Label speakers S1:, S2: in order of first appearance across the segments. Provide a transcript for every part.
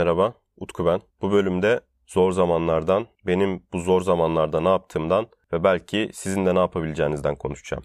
S1: Merhaba, Utku ben. Bu bölümde zor zamanlardan, benim bu zor zamanlarda ne yaptığımdan ve belki sizin de ne yapabileceğinizden konuşacağım.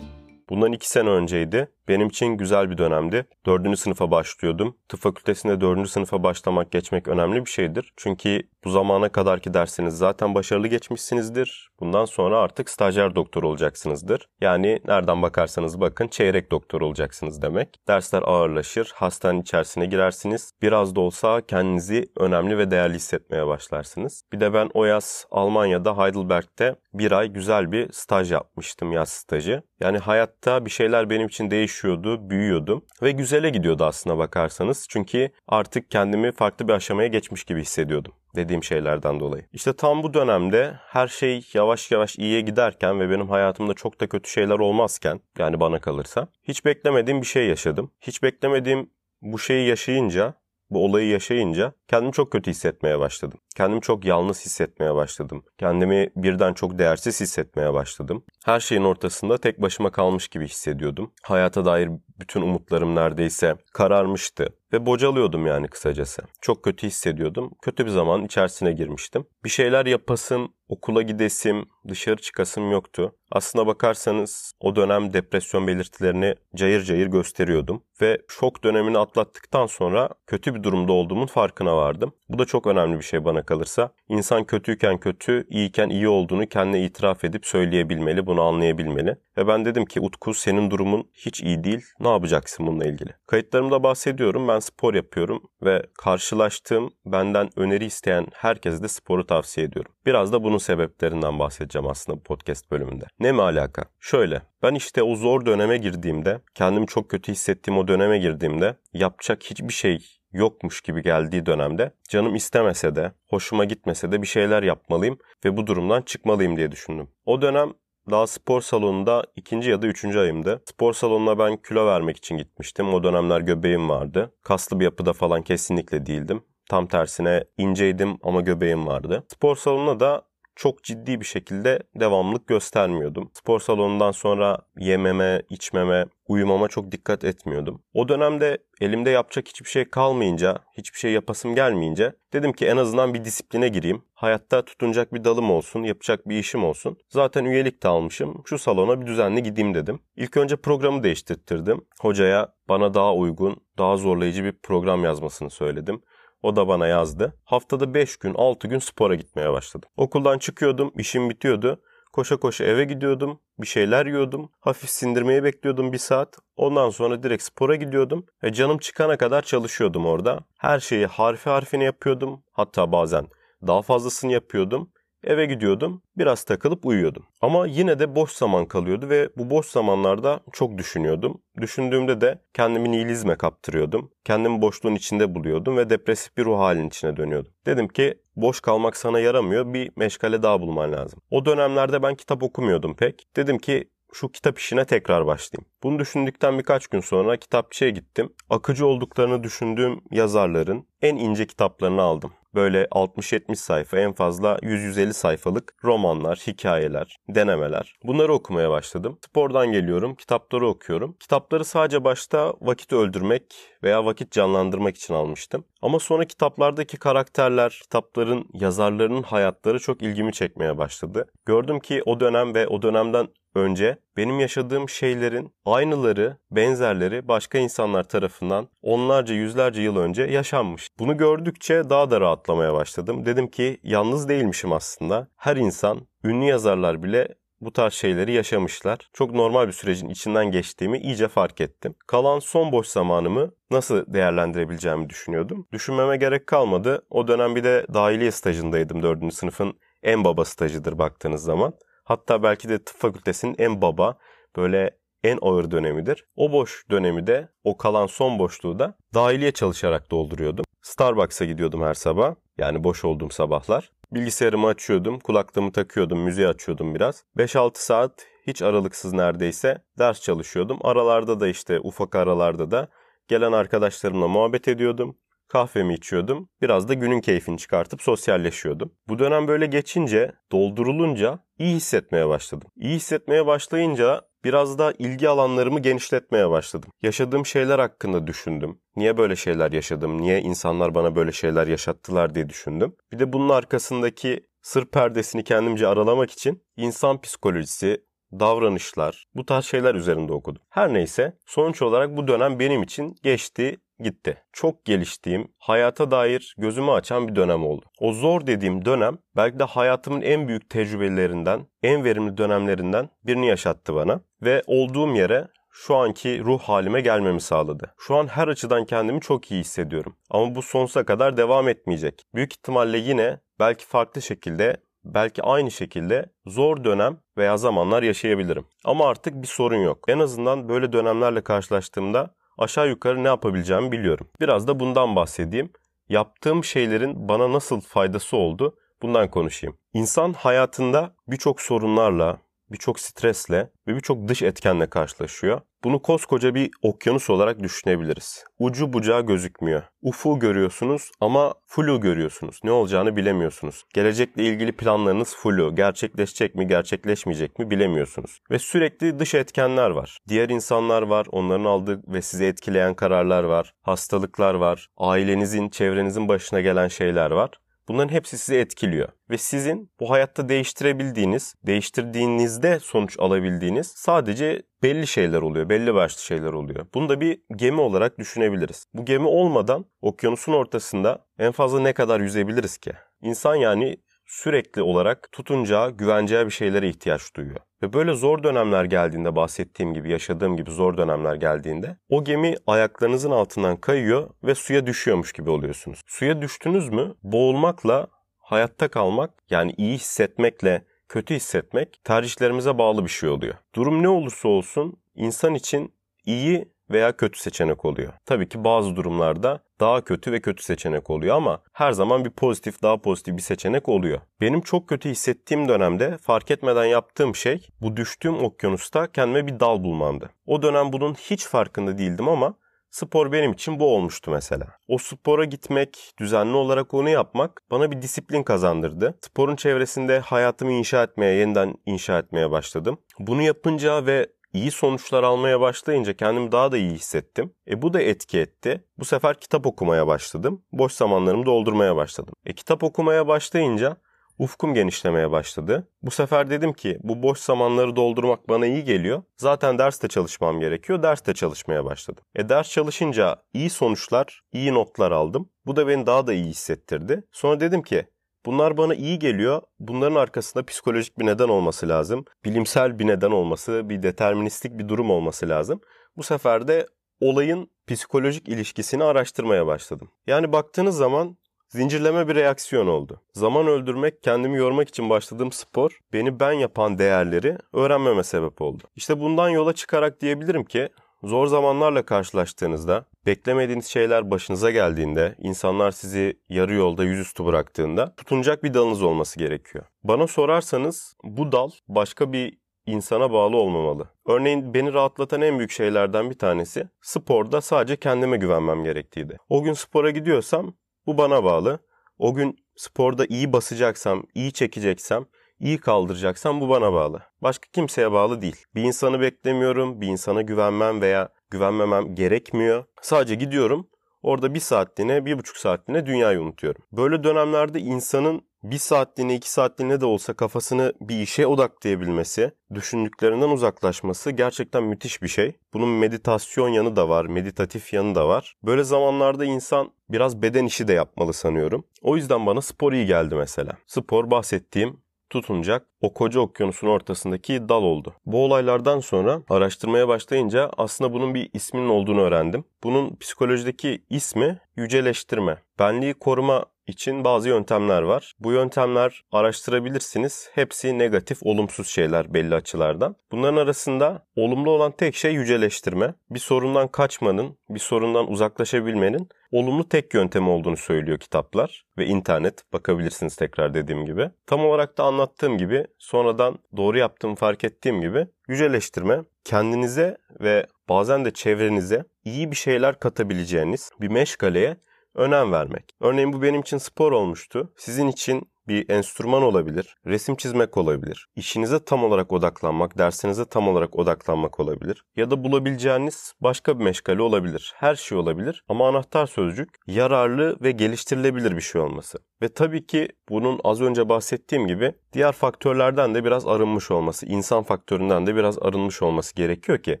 S1: Bundan iki sene önceydi. Benim için güzel bir dönemdi. Dördüncü sınıfa başlıyordum. Tıp fakültesinde dördüncü sınıfa başlamak, geçmek önemli bir şeydir. Çünkü bu zamana kadarki dersiniz zaten başarılı geçmişsinizdir. Bundan sonra artık stajyer doktor olacaksınızdır. Yani nereden bakarsanız bakın çeyrek doktor olacaksınız demek. Dersler ağırlaşır, hastane içerisine girersiniz. Biraz da olsa kendinizi önemli ve değerli hissetmeye başlarsınız. Bir de ben o yaz Almanya'da Heidelberg'te bir ay güzel bir staj yapmıştım yaz stajı. Yani hayatta bir şeyler benim için değişiyordu, büyüyordum ve güzele gidiyordu aslına bakarsanız. Çünkü artık kendimi farklı bir aşamaya geçmiş gibi hissediyordum dediğim şeylerden dolayı. İşte tam bu dönemde her şey yavaş yavaş iyiye giderken ve benim hayatımda çok da kötü şeyler olmazken yani bana kalırsa hiç beklemediğim bir şey yaşadım. Hiç beklemediğim bu şeyi yaşayınca bu olayı yaşayınca kendimi çok kötü hissetmeye başladım. Kendimi çok yalnız hissetmeye başladım. Kendimi birden çok değersiz hissetmeye başladım. Her şeyin ortasında tek başıma kalmış gibi hissediyordum. Hayata dair bütün umutlarım neredeyse kararmıştı ve bocalıyordum yani kısacası. Çok kötü hissediyordum. Kötü bir zaman içerisine girmiştim. Bir şeyler yapasım, okula gidesim, dışarı çıkasım yoktu. Aslına bakarsanız o dönem depresyon belirtilerini cayır cayır gösteriyordum ve şok dönemini atlattıktan sonra kötü bir durumda olduğumun farkına vardım. Bu da çok önemli bir şey bana kalırsa. İnsan kötüyken kötü, iyiyken iyi olduğunu kendine itiraf edip söyleyebilmeli, bunu anlayabilmeli. Ve ben dedim ki Utku senin durumun hiç iyi değil. Ne yapacaksın bununla ilgili? Kayıtlarımda bahsediyorum. Ben spor yapıyorum ve karşılaştığım, benden öneri isteyen herkese de sporu tavsiye ediyorum. Biraz da bunun sebeplerinden bahsedeceğim aslında bu podcast bölümünde. Ne mi alaka? Şöyle, ben işte o zor döneme girdiğimde, kendimi çok kötü hissettiğim o döneme girdiğimde yapacak hiçbir şey yokmuş gibi geldiği dönemde canım istemese de, hoşuma gitmese de bir şeyler yapmalıyım ve bu durumdan çıkmalıyım diye düşündüm. O dönem daha spor salonunda ikinci ya da üçüncü ayımdı. Spor salonuna ben kilo vermek için gitmiştim. O dönemler göbeğim vardı. Kaslı bir yapıda falan kesinlikle değildim. Tam tersine inceydim ama göbeğim vardı. Spor salonuna da çok ciddi bir şekilde devamlılık göstermiyordum. Spor salonundan sonra yememe, içmeme, uyumama çok dikkat etmiyordum. O dönemde elimde yapacak hiçbir şey kalmayınca, hiçbir şey yapasım gelmeyince dedim ki en azından bir disipline gireyim. Hayatta tutunacak bir dalım olsun, yapacak bir işim olsun. Zaten üyelik de almışım. Şu salona bir düzenli gideyim dedim. İlk önce programı değiştirttirdim. Hocaya bana daha uygun, daha zorlayıcı bir program yazmasını söyledim. O da bana yazdı. Haftada 5 gün, 6 gün spora gitmeye başladım. Okuldan çıkıyordum, işim bitiyordu. Koşa koşa eve gidiyordum. Bir şeyler yiyordum. Hafif sindirmeyi bekliyordum bir saat. Ondan sonra direkt spora gidiyordum. Ve canım çıkana kadar çalışıyordum orada. Her şeyi harfi harfine yapıyordum. Hatta bazen daha fazlasını yapıyordum. Eve gidiyordum, biraz takılıp uyuyordum. Ama yine de boş zaman kalıyordu ve bu boş zamanlarda çok düşünüyordum. Düşündüğümde de kendimi nihilizme kaptırıyordum. Kendimi boşluğun içinde buluyordum ve depresif bir ruh halinin içine dönüyordum. Dedim ki boş kalmak sana yaramıyor, bir meşgale daha bulman lazım. O dönemlerde ben kitap okumuyordum pek. Dedim ki şu kitap işine tekrar başlayayım. Bunu düşündükten birkaç gün sonra kitapçıya gittim. Akıcı olduklarını düşündüğüm yazarların en ince kitaplarını aldım böyle 60-70 sayfa en fazla 100-150 sayfalık romanlar, hikayeler, denemeler. Bunları okumaya başladım. Spordan geliyorum, kitapları okuyorum. Kitapları sadece başta vakit öldürmek veya vakit canlandırmak için almıştım. Ama sonra kitaplardaki karakterler, kitapların yazarlarının hayatları çok ilgimi çekmeye başladı. Gördüm ki o dönem ve o dönemden önce benim yaşadığım şeylerin aynıları, benzerleri başka insanlar tarafından onlarca, yüzlerce yıl önce yaşanmış. Bunu gördükçe daha da rahatlamaya başladım. Dedim ki yalnız değilmişim aslında. Her insan, ünlü yazarlar bile bu tarz şeyleri yaşamışlar. Çok normal bir sürecin içinden geçtiğimi iyice fark ettim. Kalan son boş zamanımı nasıl değerlendirebileceğimi düşünüyordum. Düşünmeme gerek kalmadı. O dönem bir de dahiliye stajındaydım 4. sınıfın en baba stajıdır baktığınız zaman. Hatta belki de tıp fakültesinin en baba, böyle en ağır dönemidir. O boş dönemi de, o kalan son boşluğu da dahiliye çalışarak dolduruyordum. Starbucks'a gidiyordum her sabah. Yani boş olduğum sabahlar. Bilgisayarımı açıyordum, kulaklığımı takıyordum, müziği açıyordum biraz. 5-6 saat hiç aralıksız neredeyse ders çalışıyordum. Aralarda da işte ufak aralarda da gelen arkadaşlarımla muhabbet ediyordum. kahvemi içiyordum. Biraz da günün keyfini çıkartıp sosyalleşiyordum. Bu dönem böyle geçince, doldurulunca iyi hissetmeye başladım. İyi hissetmeye başlayınca biraz da ilgi alanlarımı genişletmeye başladım. Yaşadığım şeyler hakkında düşündüm. Niye böyle şeyler yaşadım? Niye insanlar bana böyle şeyler yaşattılar diye düşündüm. Bir de bunun arkasındaki sır perdesini kendimce aralamak için insan psikolojisi, davranışlar, bu tarz şeyler üzerinde okudum. Her neyse sonuç olarak bu dönem benim için geçti gitti. Çok geliştiğim, hayata dair gözümü açan bir dönem oldu. O zor dediğim dönem belki de hayatımın en büyük tecrübelerinden, en verimli dönemlerinden birini yaşattı bana ve olduğum yere şu anki ruh halime gelmemi sağladı. Şu an her açıdan kendimi çok iyi hissediyorum. Ama bu sonsuza kadar devam etmeyecek. Büyük ihtimalle yine belki farklı şekilde belki aynı şekilde zor dönem veya zamanlar yaşayabilirim. Ama artık bir sorun yok. En azından böyle dönemlerle karşılaştığımda aşağı yukarı ne yapabileceğimi biliyorum. Biraz da bundan bahsedeyim. Yaptığım şeylerin bana nasıl faydası oldu bundan konuşayım. İnsan hayatında birçok sorunlarla, birçok stresle ve birçok dış etkenle karşılaşıyor. Bunu koskoca bir okyanus olarak düşünebiliriz. Ucu bucağı gözükmüyor. Ufu görüyorsunuz ama flu görüyorsunuz. Ne olacağını bilemiyorsunuz. Gelecekle ilgili planlarınız flu. Gerçekleşecek mi, gerçekleşmeyecek mi bilemiyorsunuz. Ve sürekli dış etkenler var. Diğer insanlar var, onların aldığı ve sizi etkileyen kararlar var. Hastalıklar var. Ailenizin, çevrenizin başına gelen şeyler var. Bunların hepsi sizi etkiliyor. Ve sizin bu hayatta değiştirebildiğiniz, değiştirdiğinizde sonuç alabildiğiniz sadece belli şeyler oluyor, belli başlı şeyler oluyor. Bunu da bir gemi olarak düşünebiliriz. Bu gemi olmadan okyanusun ortasında en fazla ne kadar yüzebiliriz ki? İnsan yani sürekli olarak tutunacağı, güveneceği bir şeylere ihtiyaç duyuyor. Ve böyle zor dönemler geldiğinde bahsettiğim gibi, yaşadığım gibi zor dönemler geldiğinde o gemi ayaklarınızın altından kayıyor ve suya düşüyormuş gibi oluyorsunuz. Suya düştünüz mü boğulmakla hayatta kalmak yani iyi hissetmekle kötü hissetmek tercihlerimize bağlı bir şey oluyor. Durum ne olursa olsun insan için iyi veya kötü seçenek oluyor. Tabii ki bazı durumlarda daha kötü ve kötü seçenek oluyor ama her zaman bir pozitif, daha pozitif bir seçenek oluyor. Benim çok kötü hissettiğim dönemde fark etmeden yaptığım şey bu düştüğüm okyanusta kendime bir dal bulmamdı. O dönem bunun hiç farkında değildim ama Spor benim için bu olmuştu mesela. O spora gitmek, düzenli olarak onu yapmak bana bir disiplin kazandırdı. Sporun çevresinde hayatımı inşa etmeye, yeniden inşa etmeye başladım. Bunu yapınca ve iyi sonuçlar almaya başlayınca kendimi daha da iyi hissettim. E bu da etki etti. Bu sefer kitap okumaya başladım. Boş zamanlarımı doldurmaya başladım. E kitap okumaya başlayınca ufkum genişlemeye başladı. Bu sefer dedim ki bu boş zamanları doldurmak bana iyi geliyor. Zaten derste çalışmam gerekiyor. Derste çalışmaya başladım. E ders çalışınca iyi sonuçlar, iyi notlar aldım. Bu da beni daha da iyi hissettirdi. Sonra dedim ki Bunlar bana iyi geliyor. Bunların arkasında psikolojik bir neden olması lazım. Bilimsel bir neden olması, bir deterministik bir durum olması lazım. Bu sefer de olayın psikolojik ilişkisini araştırmaya başladım. Yani baktığınız zaman zincirleme bir reaksiyon oldu. Zaman öldürmek, kendimi yormak için başladığım spor beni ben yapan değerleri öğrenmeme sebep oldu. İşte bundan yola çıkarak diyebilirim ki Zor zamanlarla karşılaştığınızda, beklemediğiniz şeyler başınıza geldiğinde, insanlar sizi yarı yolda yüzüstü bıraktığında tutunacak bir dalınız olması gerekiyor. Bana sorarsanız bu dal başka bir insana bağlı olmamalı. Örneğin beni rahatlatan en büyük şeylerden bir tanesi sporda sadece kendime güvenmem gerektiğiydi. O gün spora gidiyorsam bu bana bağlı. O gün sporda iyi basacaksam, iyi çekeceksem, iyi kaldıracaksam bu bana bağlı. Başka kimseye bağlı değil. Bir insanı beklemiyorum, bir insana güvenmem veya güvenmemem gerekmiyor. Sadece gidiyorum, orada bir saatliğine, bir buçuk saatliğine dünyayı unutuyorum. Böyle dönemlerde insanın bir saatliğine, iki saatliğine de olsa kafasını bir işe odaklayabilmesi, düşündüklerinden uzaklaşması gerçekten müthiş bir şey. Bunun meditasyon yanı da var, meditatif yanı da var. Böyle zamanlarda insan biraz beden işi de yapmalı sanıyorum. O yüzden bana spor iyi geldi mesela. Spor bahsettiğim tutunacak o koca okyanusun ortasındaki dal oldu. Bu olaylardan sonra araştırmaya başlayınca aslında bunun bir isminin olduğunu öğrendim. Bunun psikolojideki ismi yüceleştirme. Benliği koruma için bazı yöntemler var. Bu yöntemler araştırabilirsiniz. Hepsi negatif, olumsuz şeyler belli açılardan. Bunların arasında olumlu olan tek şey yüceleştirme. Bir sorundan kaçmanın, bir sorundan uzaklaşabilmenin olumlu tek yöntemi olduğunu söylüyor kitaplar ve internet. Bakabilirsiniz tekrar dediğim gibi. Tam olarak da anlattığım gibi sonradan doğru yaptığımı fark ettiğim gibi yüceleştirme kendinize ve bazen de çevrenize iyi bir şeyler katabileceğiniz bir meşgaleye önem vermek. Örneğin bu benim için spor olmuştu. Sizin için bir enstrüman olabilir, resim çizmek olabilir, işinize tam olarak odaklanmak, dersinize tam olarak odaklanmak olabilir ya da bulabileceğiniz başka bir meşgale olabilir. Her şey olabilir ama anahtar sözcük yararlı ve geliştirilebilir bir şey olması. Ve tabii ki bunun az önce bahsettiğim gibi diğer faktörlerden de biraz arınmış olması, insan faktöründen de biraz arınmış olması gerekiyor ki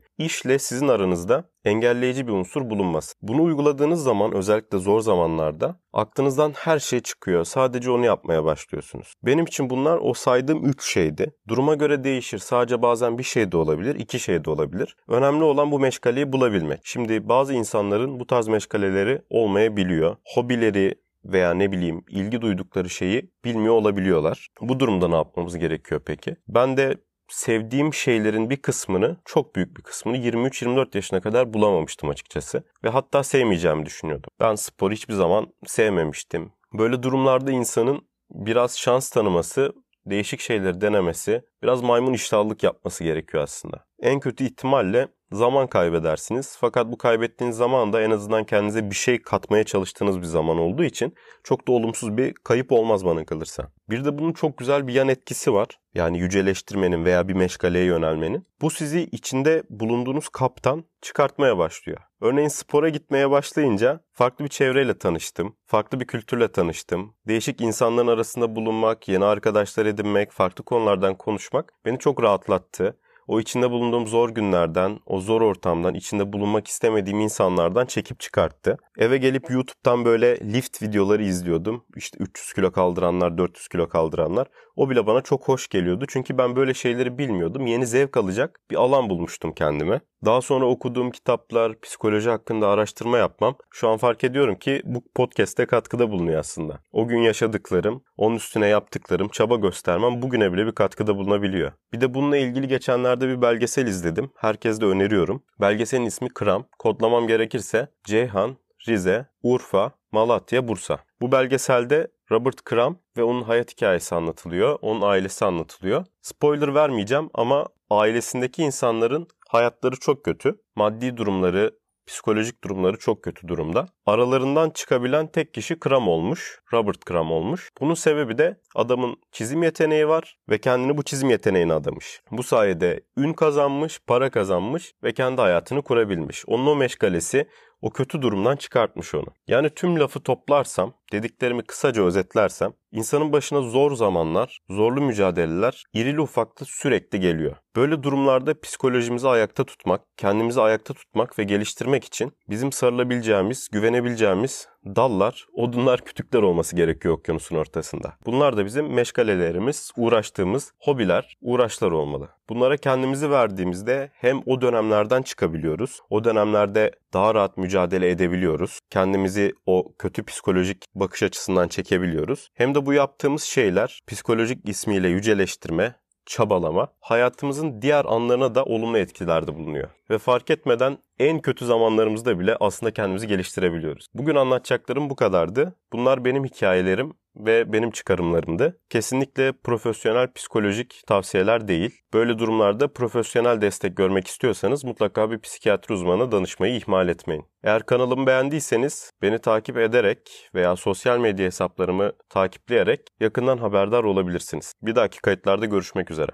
S1: işle sizin aranızda engelleyici bir unsur bulunmaz. Bunu uyguladığınız zaman özellikle zor zamanlarda aklınızdan her şey çıkıyor. Sadece onu yapmaya başlıyorsunuz. Benim için bunlar o saydığım üç şeydi. Duruma göre değişir. Sadece bazen bir şey de olabilir, iki şey de olabilir. Önemli olan bu meşgaleyi bulabilmek. Şimdi bazı insanların bu tarz meşgaleleri olmayabiliyor. Hobileri, veya ne bileyim ilgi duydukları şeyi bilmiyor olabiliyorlar. Bu durumda ne yapmamız gerekiyor peki? Ben de sevdiğim şeylerin bir kısmını, çok büyük bir kısmını 23-24 yaşına kadar bulamamıştım açıkçası. Ve hatta sevmeyeceğimi düşünüyordum. Ben spor hiçbir zaman sevmemiştim. Böyle durumlarda insanın biraz şans tanıması, değişik şeyleri denemesi, biraz maymun iştahlılık yapması gerekiyor aslında. En kötü ihtimalle zaman kaybedersiniz. Fakat bu kaybettiğiniz zaman da en azından kendinize bir şey katmaya çalıştığınız bir zaman olduğu için çok da olumsuz bir kayıp olmaz bana kalırsa. Bir de bunun çok güzel bir yan etkisi var. Yani yüceleştirmenin veya bir meşgaleye yönelmenin. Bu sizi içinde bulunduğunuz kaptan çıkartmaya başlıyor. Örneğin spora gitmeye başlayınca farklı bir çevreyle tanıştım. Farklı bir kültürle tanıştım. Değişik insanların arasında bulunmak, yeni arkadaşlar edinmek, farklı konulardan konuşmak beni çok rahatlattı o içinde bulunduğum zor günlerden, o zor ortamdan, içinde bulunmak istemediğim insanlardan çekip çıkarttı. Eve gelip YouTube'dan böyle lift videoları izliyordum. İşte 300 kilo kaldıranlar, 400 kilo kaldıranlar. O bile bana çok hoş geliyordu. Çünkü ben böyle şeyleri bilmiyordum. Yeni zevk alacak bir alan bulmuştum kendime. Daha sonra okuduğum kitaplar, psikoloji hakkında araştırma yapmam şu an fark ediyorum ki bu podcast'te katkıda bulunuyor aslında. O gün yaşadıklarım, onun üstüne yaptıklarım, çaba göstermem bugüne bile bir katkıda bulunabiliyor. Bir de bununla ilgili geçenlerde bir belgesel izledim. Herkese de öneriyorum. Belgeselin ismi Kram. Kodlamam gerekirse Ceyhan, Rize, Urfa, Malatya, Bursa. Bu belgeselde Robert Kram ve onun hayat hikayesi anlatılıyor. Onun ailesi anlatılıyor. Spoiler vermeyeceğim ama ailesindeki insanların hayatları çok kötü. Maddi durumları, psikolojik durumları çok kötü durumda. Aralarından çıkabilen tek kişi Kram olmuş. Robert Kram olmuş. Bunun sebebi de adamın çizim yeteneği var ve kendini bu çizim yeteneğine adamış. Bu sayede ün kazanmış, para kazanmış ve kendi hayatını kurabilmiş. Onun o meşgalesi o kötü durumdan çıkartmış onu. Yani tüm lafı toplarsam, dediklerimi kısaca özetlersem, insanın başına zor zamanlar, zorlu mücadeleler irili ufaklı sürekli geliyor. Böyle durumlarda psikolojimizi ayakta tutmak, kendimizi ayakta tutmak ve geliştirmek için bizim sarılabileceğimiz, güvenebileceğimiz dallar, odunlar, kütükler olması gerekiyor okyanusun ortasında. Bunlar da bizim meşgalelerimiz, uğraştığımız hobiler, uğraşlar olmalı. Bunlara kendimizi verdiğimizde hem o dönemlerden çıkabiliyoruz, o dönemlerde daha rahat mücadele edebiliyoruz. Kendimizi o kötü psikolojik bakış açısından çekebiliyoruz. Hem de bu yaptığımız şeyler psikolojik ismiyle yüceleştirme, çabalama hayatımızın diğer anlarına da olumlu etkilerde bulunuyor. Ve fark etmeden en kötü zamanlarımızda bile aslında kendimizi geliştirebiliyoruz. Bugün anlatacaklarım bu kadardı. Bunlar benim hikayelerim ve benim çıkarımlarımdı. Kesinlikle profesyonel psikolojik tavsiyeler değil. Böyle durumlarda profesyonel destek görmek istiyorsanız mutlaka bir psikiyatri uzmanına danışmayı ihmal etmeyin. Eğer kanalımı beğendiyseniz beni takip ederek veya sosyal medya hesaplarımı takipleyerek yakından haberdar olabilirsiniz. Bir dahaki kayıtlarda görüşmek üzere.